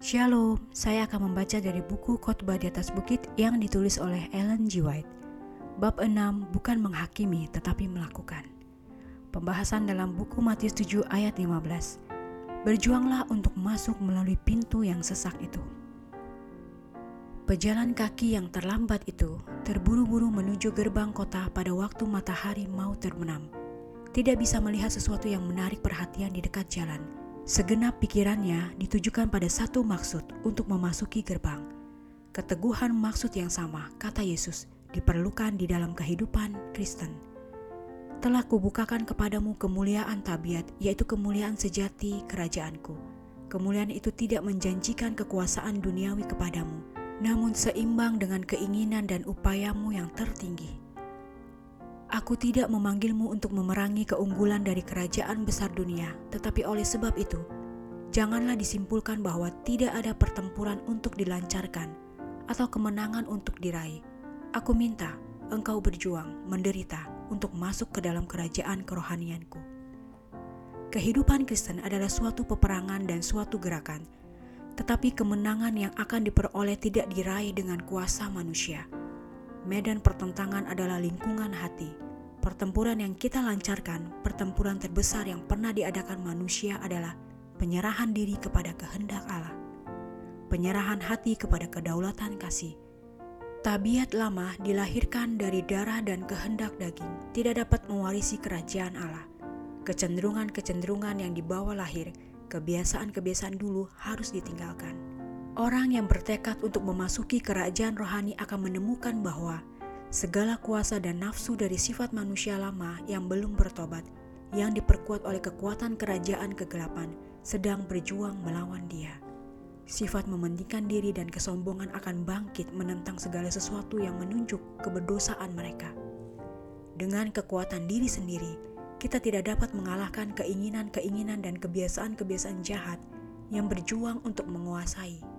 Shalom, saya akan membaca dari buku Khotbah di atas Bukit yang ditulis oleh Ellen G. White. Bab 6 bukan menghakimi tetapi melakukan. Pembahasan dalam buku Matius 7 ayat 15. Berjuanglah untuk masuk melalui pintu yang sesak itu. Pejalan kaki yang terlambat itu terburu-buru menuju gerbang kota pada waktu matahari mau terbenam. Tidak bisa melihat sesuatu yang menarik perhatian di dekat jalan Segenap pikirannya ditujukan pada satu maksud untuk memasuki gerbang. Keteguhan maksud yang sama, kata Yesus, diperlukan di dalam kehidupan Kristen. Telah kubukakan kepadamu kemuliaan tabiat, yaitu kemuliaan sejati kerajaanku. Kemuliaan itu tidak menjanjikan kekuasaan duniawi kepadamu, namun seimbang dengan keinginan dan upayamu yang tertinggi. Aku tidak memanggilmu untuk memerangi keunggulan dari kerajaan besar dunia, tetapi oleh sebab itu, janganlah disimpulkan bahwa tidak ada pertempuran untuk dilancarkan atau kemenangan untuk diraih. Aku minta engkau berjuang, menderita untuk masuk ke dalam kerajaan kerohanianku. Kehidupan Kristen adalah suatu peperangan dan suatu gerakan, tetapi kemenangan yang akan diperoleh tidak diraih dengan kuasa manusia Medan pertentangan adalah lingkungan hati. Pertempuran yang kita lancarkan, pertempuran terbesar yang pernah diadakan manusia adalah penyerahan diri kepada kehendak Allah. Penyerahan hati kepada kedaulatan kasih. Tabiat lama dilahirkan dari darah dan kehendak daging, tidak dapat mewarisi kerajaan Allah. Kecenderungan-kecenderungan yang dibawa lahir, kebiasaan-kebiasaan dulu harus ditinggalkan. Orang yang bertekad untuk memasuki kerajaan rohani akan menemukan bahwa segala kuasa dan nafsu dari sifat manusia lama yang belum bertobat, yang diperkuat oleh kekuatan kerajaan kegelapan, sedang berjuang melawan dia. Sifat mementingkan diri dan kesombongan akan bangkit menentang segala sesuatu yang menunjuk keberdosaan mereka. Dengan kekuatan diri sendiri, kita tidak dapat mengalahkan keinginan-keinginan dan kebiasaan-kebiasaan jahat yang berjuang untuk menguasai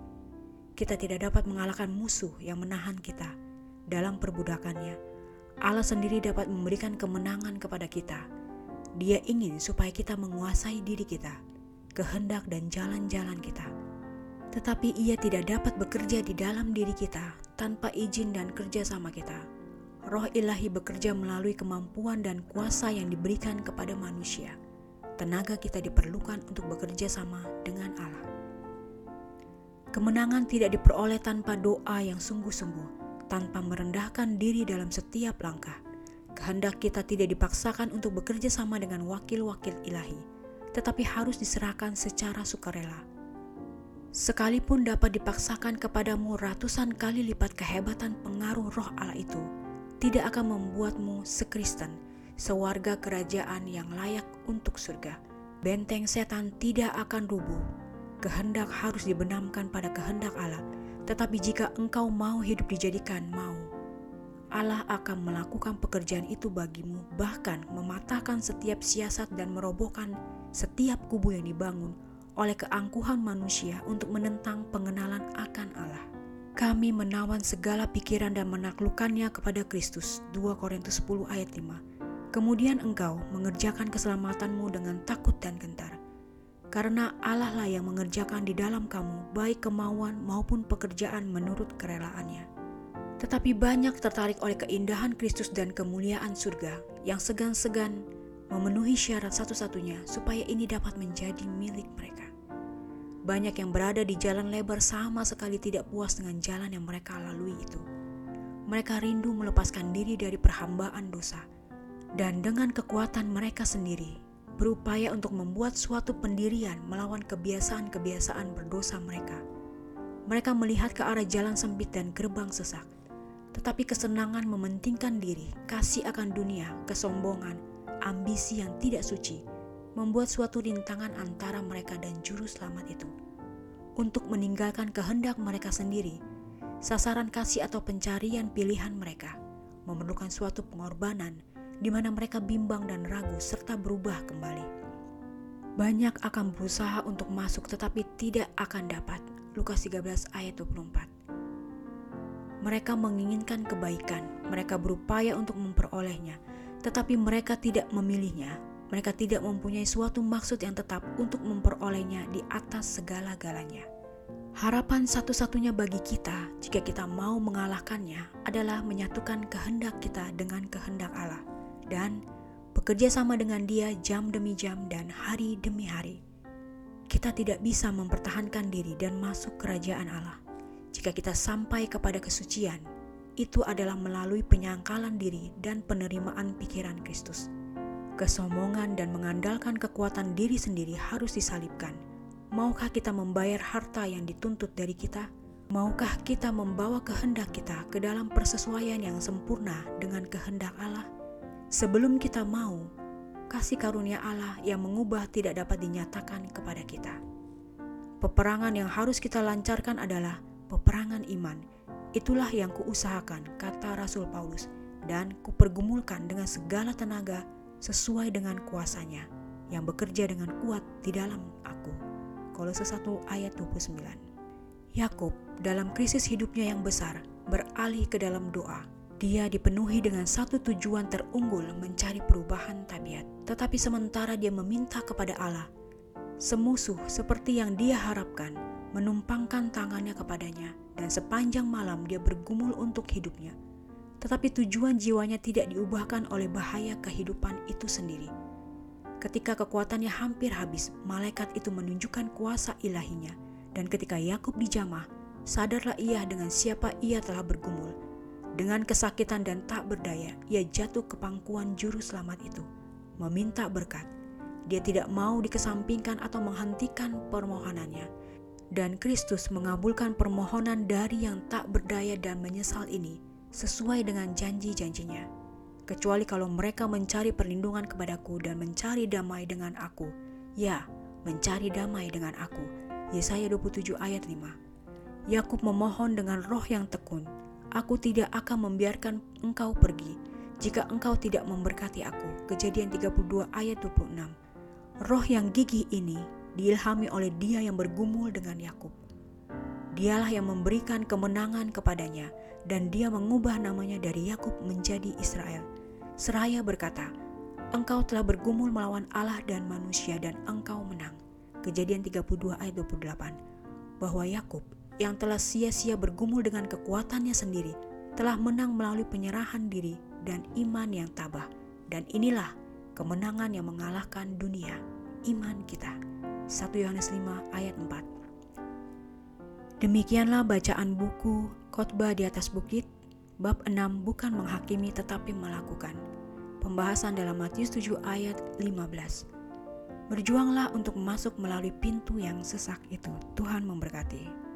kita tidak dapat mengalahkan musuh yang menahan kita dalam perbudakannya. Allah sendiri dapat memberikan kemenangan kepada kita. Dia ingin supaya kita menguasai diri kita, kehendak dan jalan-jalan kita. Tetapi ia tidak dapat bekerja di dalam diri kita tanpa izin dan kerja sama kita. Roh ilahi bekerja melalui kemampuan dan kuasa yang diberikan kepada manusia. Tenaga kita diperlukan untuk bekerja sama dengan Allah. Kemenangan tidak diperoleh tanpa doa yang sungguh-sungguh, tanpa merendahkan diri dalam setiap langkah. Kehendak kita tidak dipaksakan untuk bekerja sama dengan wakil-wakil ilahi, tetapi harus diserahkan secara sukarela. Sekalipun dapat dipaksakan kepadamu ratusan kali lipat kehebatan pengaruh roh Allah itu, tidak akan membuatmu sekristen, sewarga kerajaan yang layak untuk surga. Benteng setan tidak akan rubuh, kehendak harus dibenamkan pada kehendak Allah. Tetapi jika engkau mau hidup dijadikan mau, Allah akan melakukan pekerjaan itu bagimu, bahkan mematahkan setiap siasat dan merobohkan setiap kubu yang dibangun oleh keangkuhan manusia untuk menentang pengenalan akan Allah. Kami menawan segala pikiran dan menaklukkannya kepada Kristus. 2 Korintus 10 ayat 5. Kemudian engkau mengerjakan keselamatanmu dengan takut dan gentar karena Allah lah yang mengerjakan di dalam kamu baik kemauan maupun pekerjaan menurut kerelaannya. Tetapi banyak tertarik oleh keindahan Kristus dan kemuliaan surga yang segan-segan memenuhi syarat satu-satunya supaya ini dapat menjadi milik mereka. Banyak yang berada di jalan lebar sama sekali tidak puas dengan jalan yang mereka lalui itu. Mereka rindu melepaskan diri dari perhambaan dosa, dan dengan kekuatan mereka sendiri, berupaya untuk membuat suatu pendirian melawan kebiasaan-kebiasaan berdosa mereka. Mereka melihat ke arah jalan sempit dan gerbang sesak, tetapi kesenangan mementingkan diri, kasih akan dunia, kesombongan, ambisi yang tidak suci, membuat suatu rintangan antara mereka dan juru selamat itu. Untuk meninggalkan kehendak mereka sendiri, sasaran kasih atau pencarian pilihan mereka memerlukan suatu pengorbanan di mana mereka bimbang dan ragu serta berubah kembali. Banyak akan berusaha untuk masuk tetapi tidak akan dapat. Lukas 13 ayat 24. Mereka menginginkan kebaikan, mereka berupaya untuk memperolehnya, tetapi mereka tidak memilihnya. Mereka tidak mempunyai suatu maksud yang tetap untuk memperolehnya di atas segala-galanya. Harapan satu-satunya bagi kita jika kita mau mengalahkannya adalah menyatukan kehendak kita dengan kehendak Allah dan bekerja sama dengan dia jam demi jam dan hari demi hari. Kita tidak bisa mempertahankan diri dan masuk kerajaan Allah. Jika kita sampai kepada kesucian, itu adalah melalui penyangkalan diri dan penerimaan pikiran Kristus. Kesombongan dan mengandalkan kekuatan diri sendiri harus disalibkan – Maukah kita membayar harta yang dituntut dari kita? Maukah kita membawa kehendak kita ke dalam persesuaian yang sempurna dengan kehendak Allah? Sebelum kita mau, kasih karunia Allah yang mengubah tidak dapat dinyatakan kepada kita. Peperangan yang harus kita lancarkan adalah peperangan iman. Itulah yang kuusahakan, kata Rasul Paulus, dan kupergumulkan dengan segala tenaga sesuai dengan kuasanya yang bekerja dengan kuat di dalam aku. Kolose 1 ayat 29. Yakub dalam krisis hidupnya yang besar beralih ke dalam doa. Dia dipenuhi dengan satu tujuan terunggul mencari perubahan tabiat. Tetapi sementara dia meminta kepada Allah, semusuh seperti yang dia harapkan menumpangkan tangannya kepadanya dan sepanjang malam dia bergumul untuk hidupnya. Tetapi tujuan jiwanya tidak diubahkan oleh bahaya kehidupan itu sendiri Ketika kekuatannya hampir habis, malaikat itu menunjukkan kuasa ilahinya. Dan ketika Yakub dijamah, sadarlah ia dengan siapa ia telah bergumul. Dengan kesakitan dan tak berdaya, ia jatuh ke pangkuan juru selamat itu, meminta berkat. Dia tidak mau dikesampingkan atau menghentikan permohonannya. Dan Kristus mengabulkan permohonan dari yang tak berdaya dan menyesal ini sesuai dengan janji-janjinya kecuali kalau mereka mencari perlindungan kepadaku dan mencari damai dengan aku. Ya, mencari damai dengan aku. Yesaya 27 ayat 5. Yakub memohon dengan roh yang tekun, aku tidak akan membiarkan engkau pergi jika engkau tidak memberkati aku. Kejadian 32 ayat 26. Roh yang gigih ini diilhami oleh dia yang bergumul dengan Yakub. Dialah yang memberikan kemenangan kepadanya dan dia mengubah namanya dari Yakub menjadi Israel seraya berkata, Engkau telah bergumul melawan Allah dan manusia dan engkau menang. Kejadian 32 ayat 28. Bahwa Yakub yang telah sia-sia bergumul dengan kekuatannya sendiri telah menang melalui penyerahan diri dan iman yang tabah. Dan inilah kemenangan yang mengalahkan dunia, iman kita. 1 Yohanes 5 ayat 4. Demikianlah bacaan buku Khotbah di atas bukit bab 6 bukan menghakimi tetapi melakukan. Pembahasan dalam Matius 7 ayat 15. Berjuanglah untuk masuk melalui pintu yang sesak itu. Tuhan memberkati.